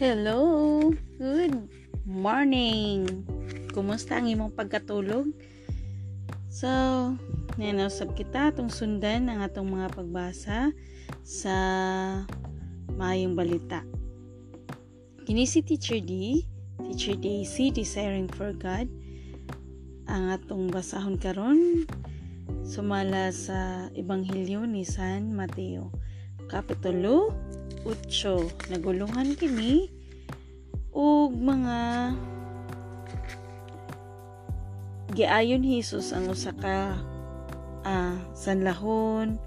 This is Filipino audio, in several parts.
Hello! Good morning! Kumusta ang imong pagkatulog? So, nanasab kita atong sundan ang atong mga pagbasa sa Mayong Balita. Kini si Teacher D, Teacher Daisy, Desiring for God. Ang atong basahon karon sumala sa Ebanghelyo ni San Mateo, Kapitulo 8. Nagulungan kini og mga giayon Hesus ang usa ka uh, sanlahon.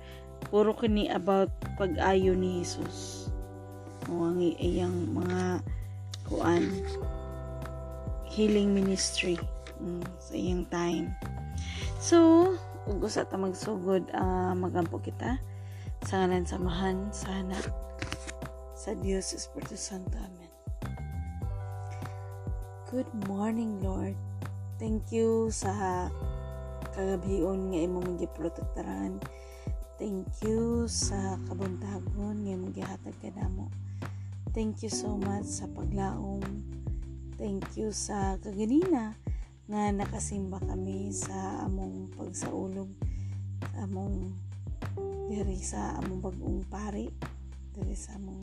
Puro kini about pag-ayo ni Hesus o ang iyang mga kuan healing ministry um, sa iyang time. So ug usa ta magsugod uh, magampo kita sa ngalan samahan sana sa Diyos Espiritu Santo. Amen Good morning Lord. Thank you sa kagabion nga imong giprotektaran. Thank you sa kabuntagon nga imong gihatag kanamo Thank you so much sa paglaom. Thank you sa kaganina nga nakasimba kami sa among pagsaulog sa among diri sa among bagong pari diri sa among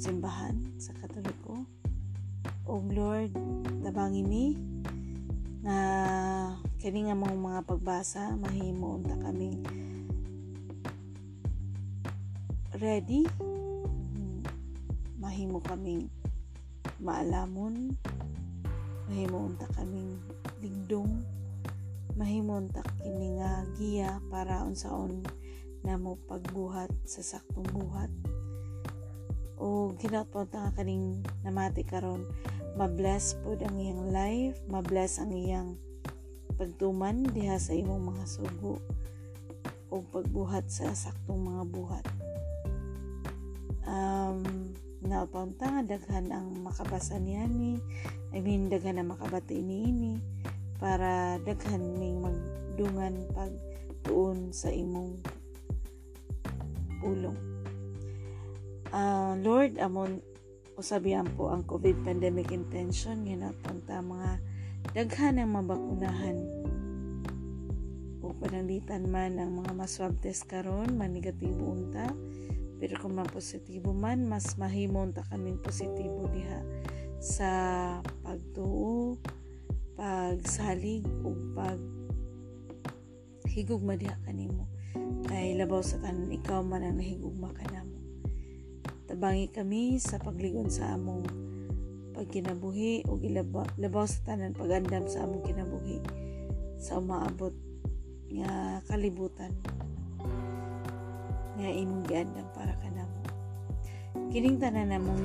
simbahan sa katoliko o Lord tabangi mi nga kini nga mong mga pagbasa mahimo unta kaming ready? Mahimo kaming maalamon. Mahimo unta kaming dingdong mahimo unta kini nga giya para unsaon namo pagbuhat sa saktong buhat o ginatpon nga kaning namati karon mabless pod ang iyang life. Mabless ang iyang pagtuman diha sa imong mga sugo o pagbuhat sa saktong mga buhat. Um, napunta nga daghan ang makabasa niya ni I mean daghan ang makabati ni ini para daghan ning magdungan pag tuon sa imong pulong uh, Lord amon usabihan po ang COVID pandemic intention ginapunta mga daghan ang mabakunahan. O pananglitan man ang mga maswab test karon man negatibo unta pero kung positibo man mas mahimon ta kaming positibo diha sa pagtuo pagsalig o pag higugma diha kanimo. Kay labaw sa tanan ikaw man ang nahigugma kanamo tabangi kami sa pagligon sa among pagkinabuhi o labaw sa tanan pagandam sa among kinabuhi sa umaabot nga kalibutan nga imong giandam para kanamo. Kining tanan namong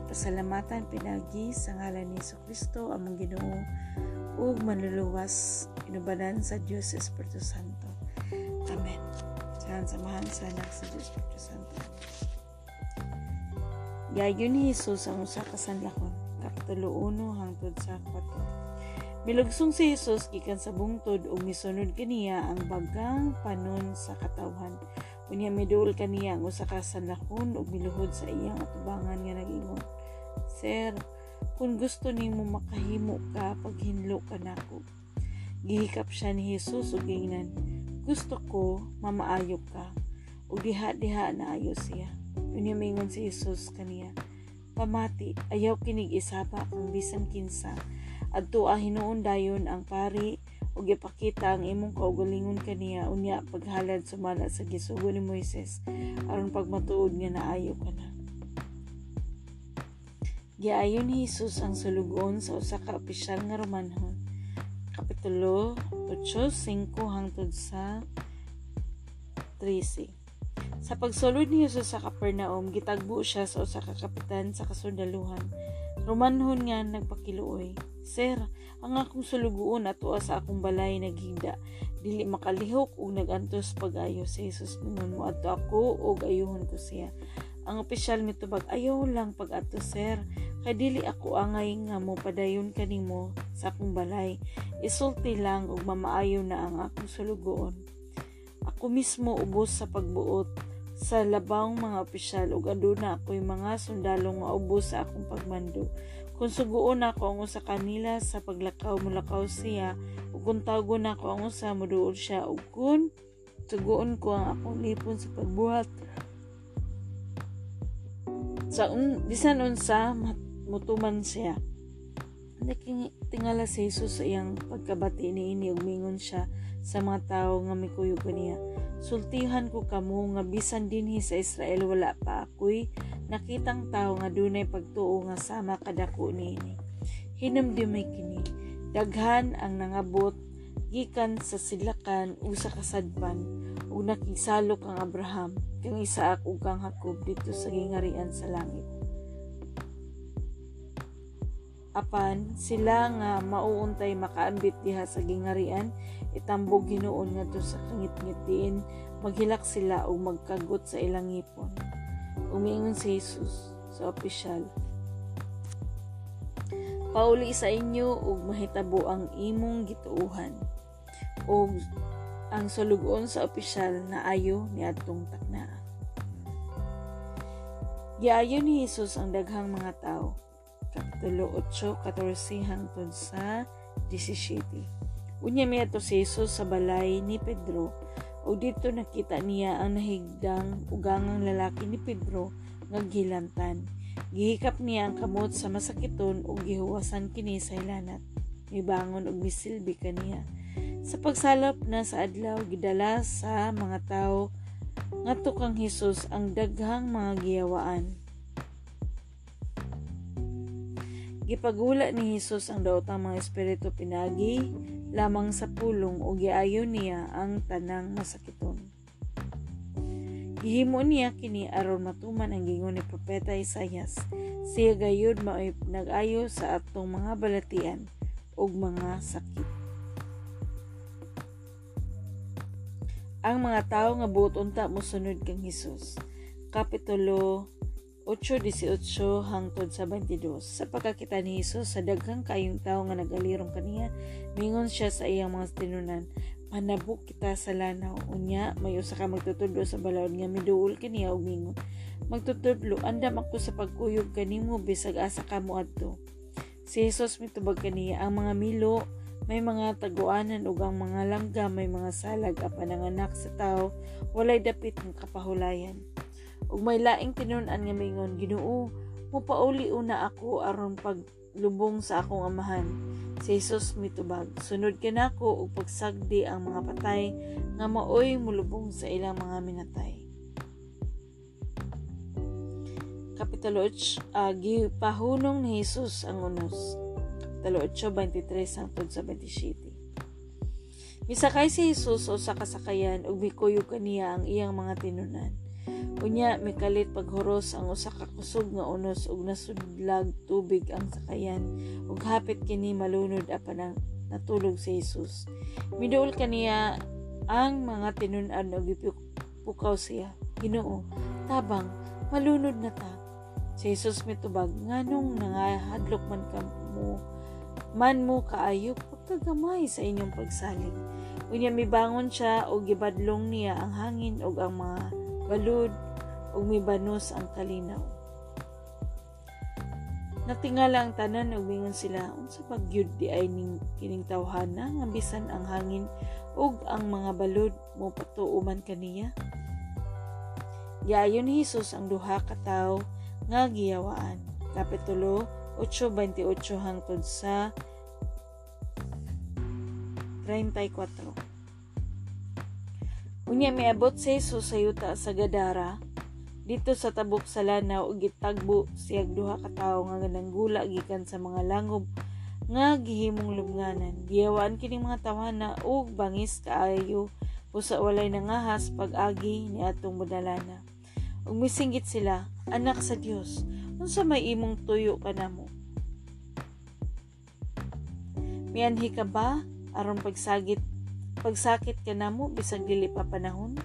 ipasalamatan pinagi sa ngalan ni Kristo among Ginoo ug manluluwas inubanan sa Dios Espiritu Santo. Amen. Sa samahan sa anak sa Dios Espiritu Santo. Gayon ni Jesus ang usa ka sanlakon, kapitulo 1 hangtod sa 4. Milugsong si Jesus gikan sa bungtod ug misunod kaniya ang bagang panon sa katawhan Unya midul kaniya ang usa ka sanlakon ug miluhod sa iyang atubangan nga nagingon. Sir, kung gusto nimo makahimo ka paghinlo ka nako. Gihikap siya ni Jesus ug gingnan, gusto ko mamaayo ka. Ug diha-diha na ayo siya. Unya mingon si Jesus kaniya, pamati ayaw kinig isaba kang bisan kinsa adto ah hinuon dayon ang pari ug ipakita ang imong kaugalingon kaniya unya paghalad sumala sa gisugo ni Moises aron pagmatuod nga naayo ka na. Giayon ni Jesus ang sulugon sa usa ka opisyal nga Romanhon. Kapitulo 8:5 hangtod sa 13. Sa pagsulod ni Jesus sa Capernaum, gitagbo siya sa usa ka kapitan sa kasundaluhan. Romanhon nga nagpakiluoy. Sir, ang akong sulugoon ato sa akong balay naghigda. Dili makalihok ug nagantos pag-ayo si Jesus mingon mo adto ako ug ayuhon ko siya. Ang opisyal mitubag ayaw lang pag ato sir. Kay dili ako angay nga mo padayon kanimo sa akong balay. Isulti lang ug mamaayo na ang akong sulugoon. Ako mismo ubos sa pagbuot sa labang mga opisyal ug aduna ako'y mga sundalo nga ubos sa akong pagmando. Kung suguon ako ang usa kanila sa paglakaw mulakaw siya ug kung tawgon ako ang usa moduol siya ug kun suguon ko ang akong lipon sa pagbuhat sa un, bisan unsa mutuman siya Naking tingala si Jesus sa iyang pagkabati ni ini ug mingon siya sa mga tawo nga mikuyog kaniya. Sultihan ko kamo nga bisan dinhi sa Israel wala pa ako'y nakitang tawo nga dunay pagtuo nga sama kadako niini. Hinumdumay kini. Daghan ang nangabot gikan sa silakan o sa kasadpan ug nakisalok ang Abraham kang Isaac ug kang Jacob dito sa gingarian sa langit. Apan sila nga mauuntay makaambit diha sa gingarian itambog hinuon ngadto sa kangit-ngit diin maghilak sila o magkagot sa ilang ngipon. Umiingon si Jesus sa opisyal. Pauli sa inyo ug mahitabo ang imong gituuhan. Ug ang sulugon sa opisyal na ayo ni adtong taknaa. Giayo ni Jesus ang daghang mga tao Kapitulo 8, 14 hangtod sa 17. Unya mi ato si Jesus sa balay ni Pedro o dito nakita niya ang nahigdang ugangang lalaki ni Pedro nga gilantan. Gihikap niya ang kamot sa masakiton ug gihuwasan kini sa ilanat. Mibangon og misilbi kaniya. Sa pagsalap na sa adlaw gidala sa mga tawo ngadto kang Hesus ang daghang mga giyawaan Gipagula ni Hesus ang daotang mga espiritu pinagi lamang sa pulong o giayon niya ang tanang masakiton. Gihimo niya kini aron matuman ang gingon ni propeta Isayas. Siya gayud mao'y nag-ayo sa atong mga balatian ug mga sakit. Ang mga tawo nga buot unta mosunod kang Hesus. Kapitulo 8.18 hangtod sa 22. Sa pagkakita ni Jesus sa daghang kayong tao nga nagalirong kaniya, mingon siya sa iyang mga tinunan, manabuk kita sa lanaw. Unya, may usa ka magtutudlo sa balawod nga miduol kaniya og mingon. Magtutudlo, andam ako sa pagkuyog kanimo bisag asa kamo adto. Si Jesus mitubag kaniya ang mga milo, may mga taguanan ug ang mga langga may mga salag apan ang anak sa tao walay dapit ng kapahulayan ug may laing tinun-an nga mingon Ginoo mo pauli una ako aron paglubong sa akong amahan. Si Jesus mitubag sunod ka nako ug pagsagdi ang mga patay nga maoy mulubong sa ilang mga minatay. Kapitulo 8 uh, gipahunong ni Jesus ang unos. Kapitulo 8 23 hangtod sa 27 Misakay si Jesus o sa kasakayan ug mikuyo kaniya ang iyang mga tinunan Unya mikalit paghuros ang usa ka kusog nga unos ug nasudlag tubig ang sakayan ug hapit kini malunod apan ang natulog si Jesus. Miduol kaniya ang mga tinun-an ug pukaw siya. Ginoo, tabang malunod na ta. Si Jesus mitubag nganong nangahadlok man ka mo man mo kaayo pagkagamay sa inyong pagsalig. Unya mibangon siya og gibadlong niya ang hangin ug ang mga balud ug mibanos ang kalinaw. Natingala ang tanan ug mingon sila unsa pagyud di ay ning kining tawhana nga bisan ang hangin ug ang mga balod mo patuuman kaniya. Giayon ni Hesus ang duha ka tawo nga giyawaan. Kapitulo 8:28 hangtod sa 34. Unya miabot si Jesus sa yuta sa Gadara. Dito sa tabok sa lanaw ug gitagbo siyag duha ka tawo nga nanggula gikan sa mga langob nga gihimong lubnganan. Giyawaan kini mga tawhana ug bangis kaayo. Usa walay nangahas pag-agi ni atong modalana ug misinggit sila anak sa Dios unsa may imong tuyo kanamo mianhi ka ba? Aron pagsagit pagsakit kanamo bisag dili pa panahon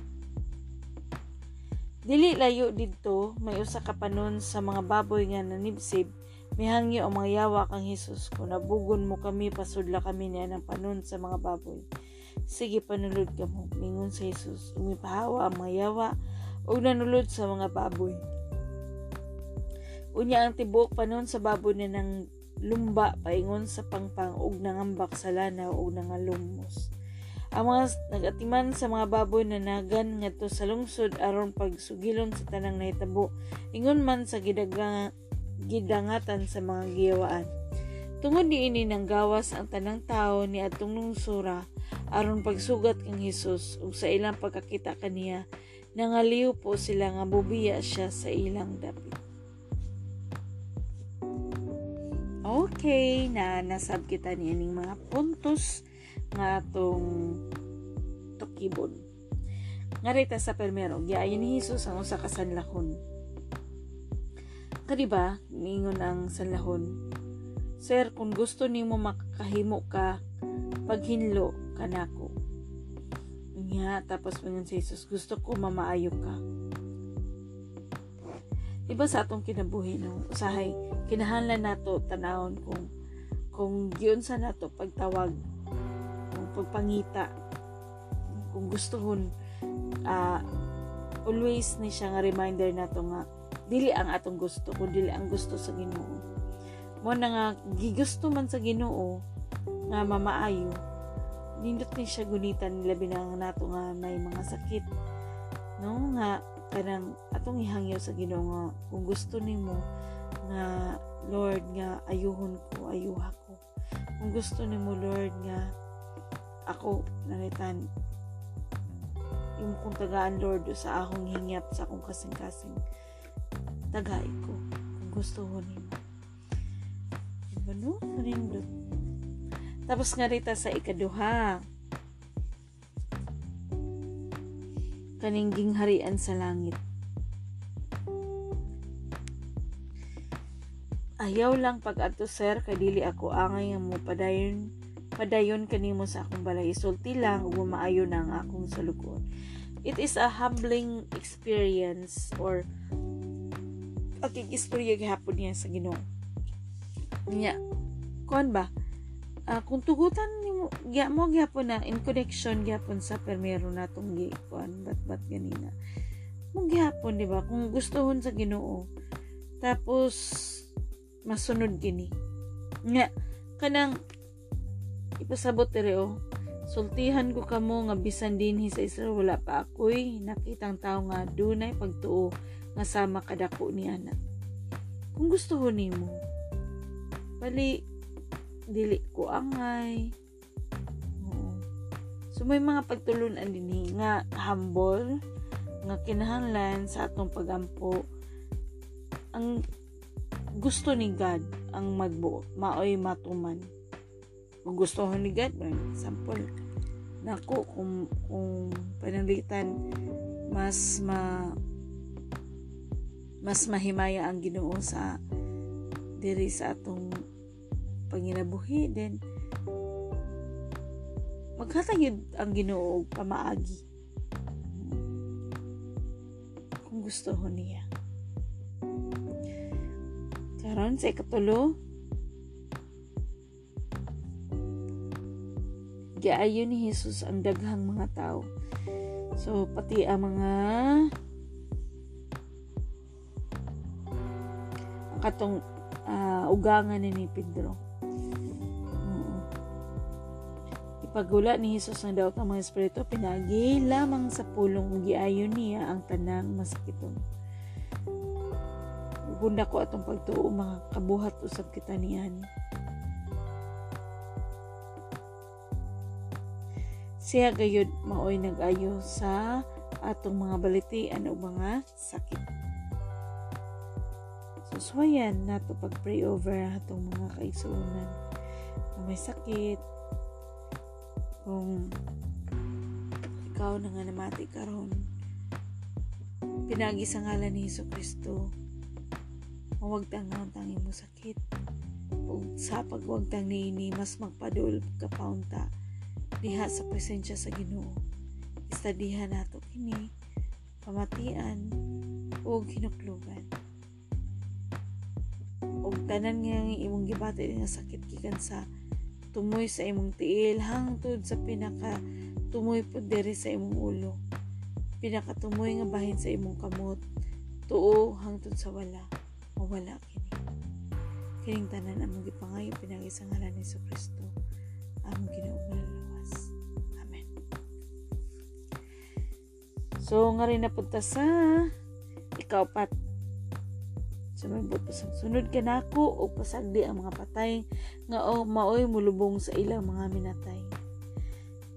Dili layo didto may usa ka panon sa mga baboy nga nanibsib mihangyo ang mga yawa kang Hesus kung nabugon mo kami pasudla kami niya ng panon sa mga baboy. Sige panulod ka mo, mingon sa Hesus. Umipahawa ang mga yawa, ug nanulod sa mga baboy. Unya ang tibuok panon sa baboy na nang lumba paingon sa pangpang ug nangambak sa lanaw ug nangalumos. Ang mga nagatiman sa mga baboy na nagan ngadto sa lungsod aron pagsugilon sa tanang nahitabo ingon man sa gidaga, gidangatan sa mga giyawaan. Tungod niini nang gawas ang tanang tao ni atong lungsura aron pagsugat kang Hesus ug sa ilang pagkakita kaniya nangaliw po sila nga bubiya siya sa ilang dapit. Okay, na nasab kita niining mga puntos nga atong tukibon. Nga rita sa permero, giayon ni Jesus ang usa ka sanlahon. Kadiba, ningon ang sanlahon. Sir, kung gusto nimo makahimo ka paghinlo kanako. Nga, tapos mingon si Jesus, gusto ko mamaayo ka. Diba sa atong kinabuhi no? Usahay, kinahanglan nato tanawon kung kung giyon sa nato pagtawag pagpangita. Kung gustohon uh, always ni siya nga reminder nato nga dili ang atong gusto kun dili ang gusto sa Ginoo. Mo na nga gigusto man sa Ginoo nga mamaayo nindot ni siya gunitan labi na nga nato nga may mga sakit. No nga kanang atong ihangyo sa Ginoo nga kung gusto nimo nga Lord nga ayuhon ko ayuha ko. Kung gusto nimo Lord nga ako naritan yung kung tagaan Lord sa akong hingyap sa akong kasing-kasing tagay ko kung gusto ho nimo diba no? Nindot. tapos nga rita sa ikaduha kaningging harian sa langit ayaw lang pag ato sir kay dili ako angay nga mo padayon padayon kanimo sa akong balay. Isulti lang ug maayo na akong salugon. It is a humbling experience or akig istorya gihapon niya sa Ginoo. Niya kuan ba? Uh, kung tugutan nimo giya mo gihapon na in connection gihapon sa permero natong gi kuan bat bat ganina. Mo gihapon di ba? Kung gustohon sa Ginoo tapos masunod gini. Nga kanang ipasabot diri oh. Sultihan ko kamo nga bisan dinhi sa Israel wala pa ako'y nakitang tao nga dunay pagtuo nga sama kadako ni anak. Kung gusto ho nimo, bali dili ko angay. Oo. So may mga pagtulunan dinhi nga humble nga kinahanglan sa atong pagampo ang gusto ni God ang magbuo maoy matuman kung gusto ni God, example, nako kung, kung panalitan mas ma mas mahimaya ang Ginoo sa diri sa atong panginabuhi then maghatag ang Ginoo og pamaagi kung gusto ho niya. Karon sa ikatulo giayo ni Jesus ang daghang mga tao. So, pati ang mga katong uh, ugangan ni, ni Pedro. Ipagula ni Jesus ang daot ang mga espiritu, pinagi lamang sa pulong giayo niya ang tanang masakiton. Gunda ko atong pagtuo mga kabuhat usab kita niyan. Siya gayud maoy nagayo sa atong mga balitian o mga sakit. So, suwayan nato pag-pray over atong mga kaigsuunan na may sakit. Kung ikaw na nga namati karon pinagi sa ngalan ni Hesus Kristo mawag tangang tangi mo sakit ug sa pagwagtang niini mas magpadul ka paunta diha sa presensya sa Ginoo. Istadihan nato kini pamatian o hinuklugan. Og tanan nga imong gibati nga sakit gikan sa tumoy sa imong tiil hangtod sa pinaka tumoy pud diri sa imong ulo. pinakatumoy nga bahin sa imong kamot tuo hangtod sa wala mawala kini kining tanan among gipangayo pinagi sa ngalan ni Kristo among Ginoo so nga rin napunta sa ikaw pat. Sumibot pasag sunod ka nako o pasagdi ang mga patay nga o maoy mulubong sa ilang mga minatay.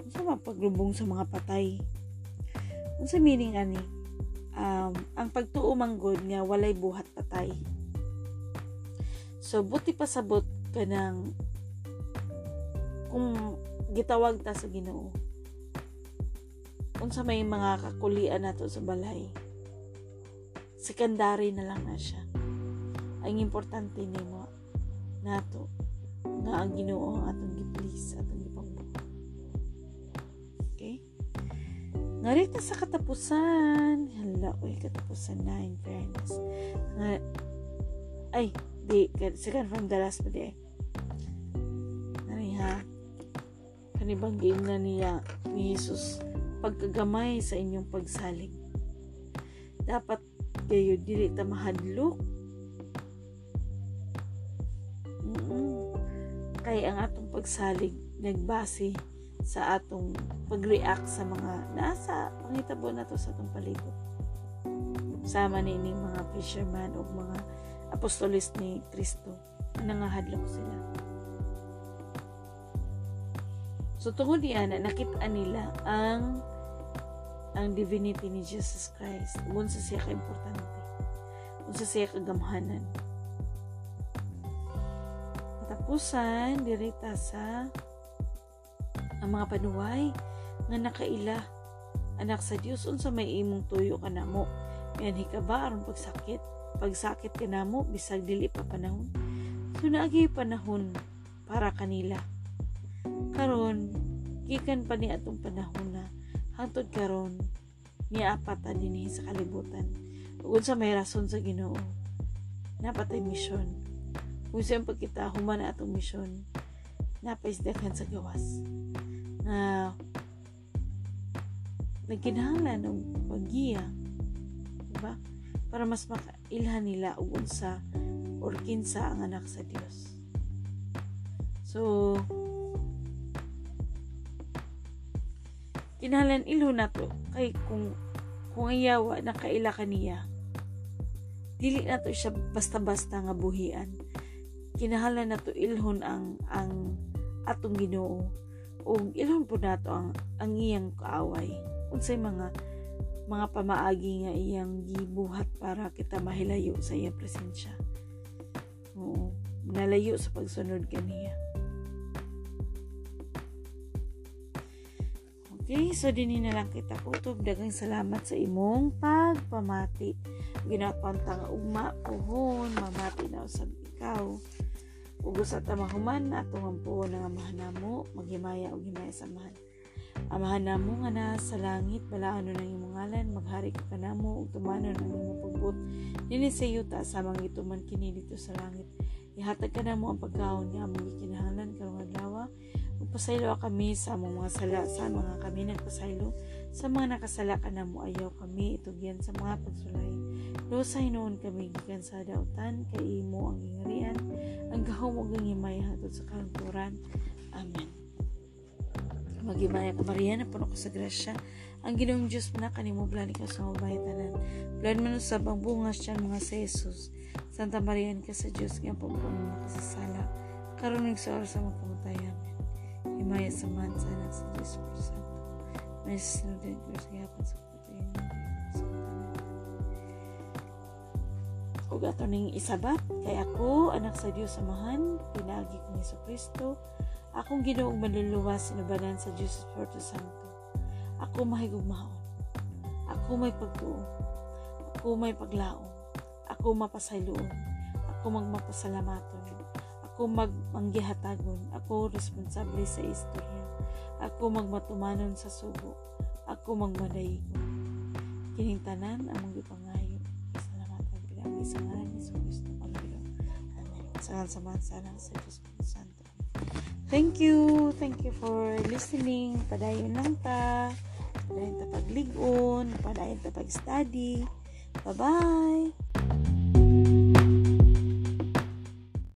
Unsa mapaglubong sa mga patay? Unsa meaning ani? Um, ang pagtuo manggod nga walay buhat patay. So, buti pa sabot ka ng kung gitawag ta sa ginoo. Kung sa may mga kakulian nato sa balay, secondary na lang na siya. Ang importante ni mo nato nga ang ginoo atong gi-please, atong gipangbuhat. Okay? Ngarita sa katapusan, hala, oy, katapusan na in fairness. Nga, ay, di second from the last pa di nani ha kanibanggin na niya ni Jesus pagkagamay sa inyong pagsalig dapat kayo dili ta mahadlok mm kay ang atong pagsalig nagbase sa atong pag-react sa mga nasa pangitabo nato sa atong palibot sama ni ining mga fisherman o mga apostolis ni Kristo. Nangahadlok sila. So tungod diyan na nakita nila ang ang divinity ni Jesus Christ. Unsa siya ka importante. Unsa siya kagamhanan. Katapusan dirita sa ang mga panuway nga nakaila anak sa Dios unsa may imong tuyo kanamo. Yan hikaba aron pagsakit pagsakit ka na mo, bisag dili pa panahon. So, naagi panahon para kanila. Karon, gikan pa ni atong panahon na hangtod karon niya apat dinhi sa kalibutan. Ug sa may rason sa Ginoo, napatay misyon. Kung siyang pagkita human na atong misyon, napaisdakan sa gawas. Na nagkinahanglan ng paggiya. Diba? Para mas maka ilhan nila og unsa or kinsa ang anak sa Dios. So kinahanglan ilo nato kay kung kung ayawa nakaila kaniya dili nato siya basta-basta nga buhian. Kinahanglan nato ilhon ang ang atong Ginoo. Ug ilhon po nato ang ang iyang kaaway. Unsay mga mga pamaagi nga iyang gibuhat para kita mahilayo sa iyang presensya. Oo, nalayo sa pagsunod kaniya. Okay, so din na lang kita kutob. Dagang salamat sa imong pagpamati. Ginapanta nga ugma, puhon, mamati na usab ikaw. Ug sa tamahuman atong ang puhon nga mahanamo, maghimaya og himaya samahan. Amahan namo nga na sa langit, balaano ng imong ngalan, maghari ka kanamo, ug tumano ng imong pagbut. Dili sa yuta sa mga ituman kini dito sa langit. Ihatag ka namo ang pagkaon niya among gikinahanglan karong adlaw. Ug pasaylo kami sa among mga sala sa mga kami nagpasaylo sa mga nakasala ka namo ayaw kami itugyan sa mga pagsulay. Lusay noon kami gikan sa dautan kay imo ang ingarian ang gahom ug himay hatod sa kalungkuran. Amen. Magimaya ka Maria na puno ka sa grasya. Ang ginoong Diyos mo na kanimo blani ka sa mabaytanan. Blani mo sa bang bungas siya mga sa Jesus. Santa Maria ka sa Diyos nga po po mga kasasala. Karoon sa oras sa mga pamutayan. Himaya sa man sa anak sa Diyos po Santo. May sasunod din ko sa yapan sa putayan. Ug ato ning isabat kay ako anak sa Dios samahan pinagi ni Kristo Akong ginoong maluluwas sinabanan sa Diyos Espiritu Santo. Ako mahigugmaon. Ako may pagtuon. Ako may paglaong. Ako mapasayloon. Ako magmapasalamaton. Ako magmanggihatagon. Ako responsable sa istorya. Ako magmatumanon sa subo. Ako magmadayigon. Kining tanan ang mga pangayo. Salamatan pinagi sa ngalan ni Kristo. Amen. Sa samahan sana sa Diyos Santo. Thank you. Thank you for listening. Padayon lang ta. padayon ta pagligon, padayon ta pag-study. Bye-bye!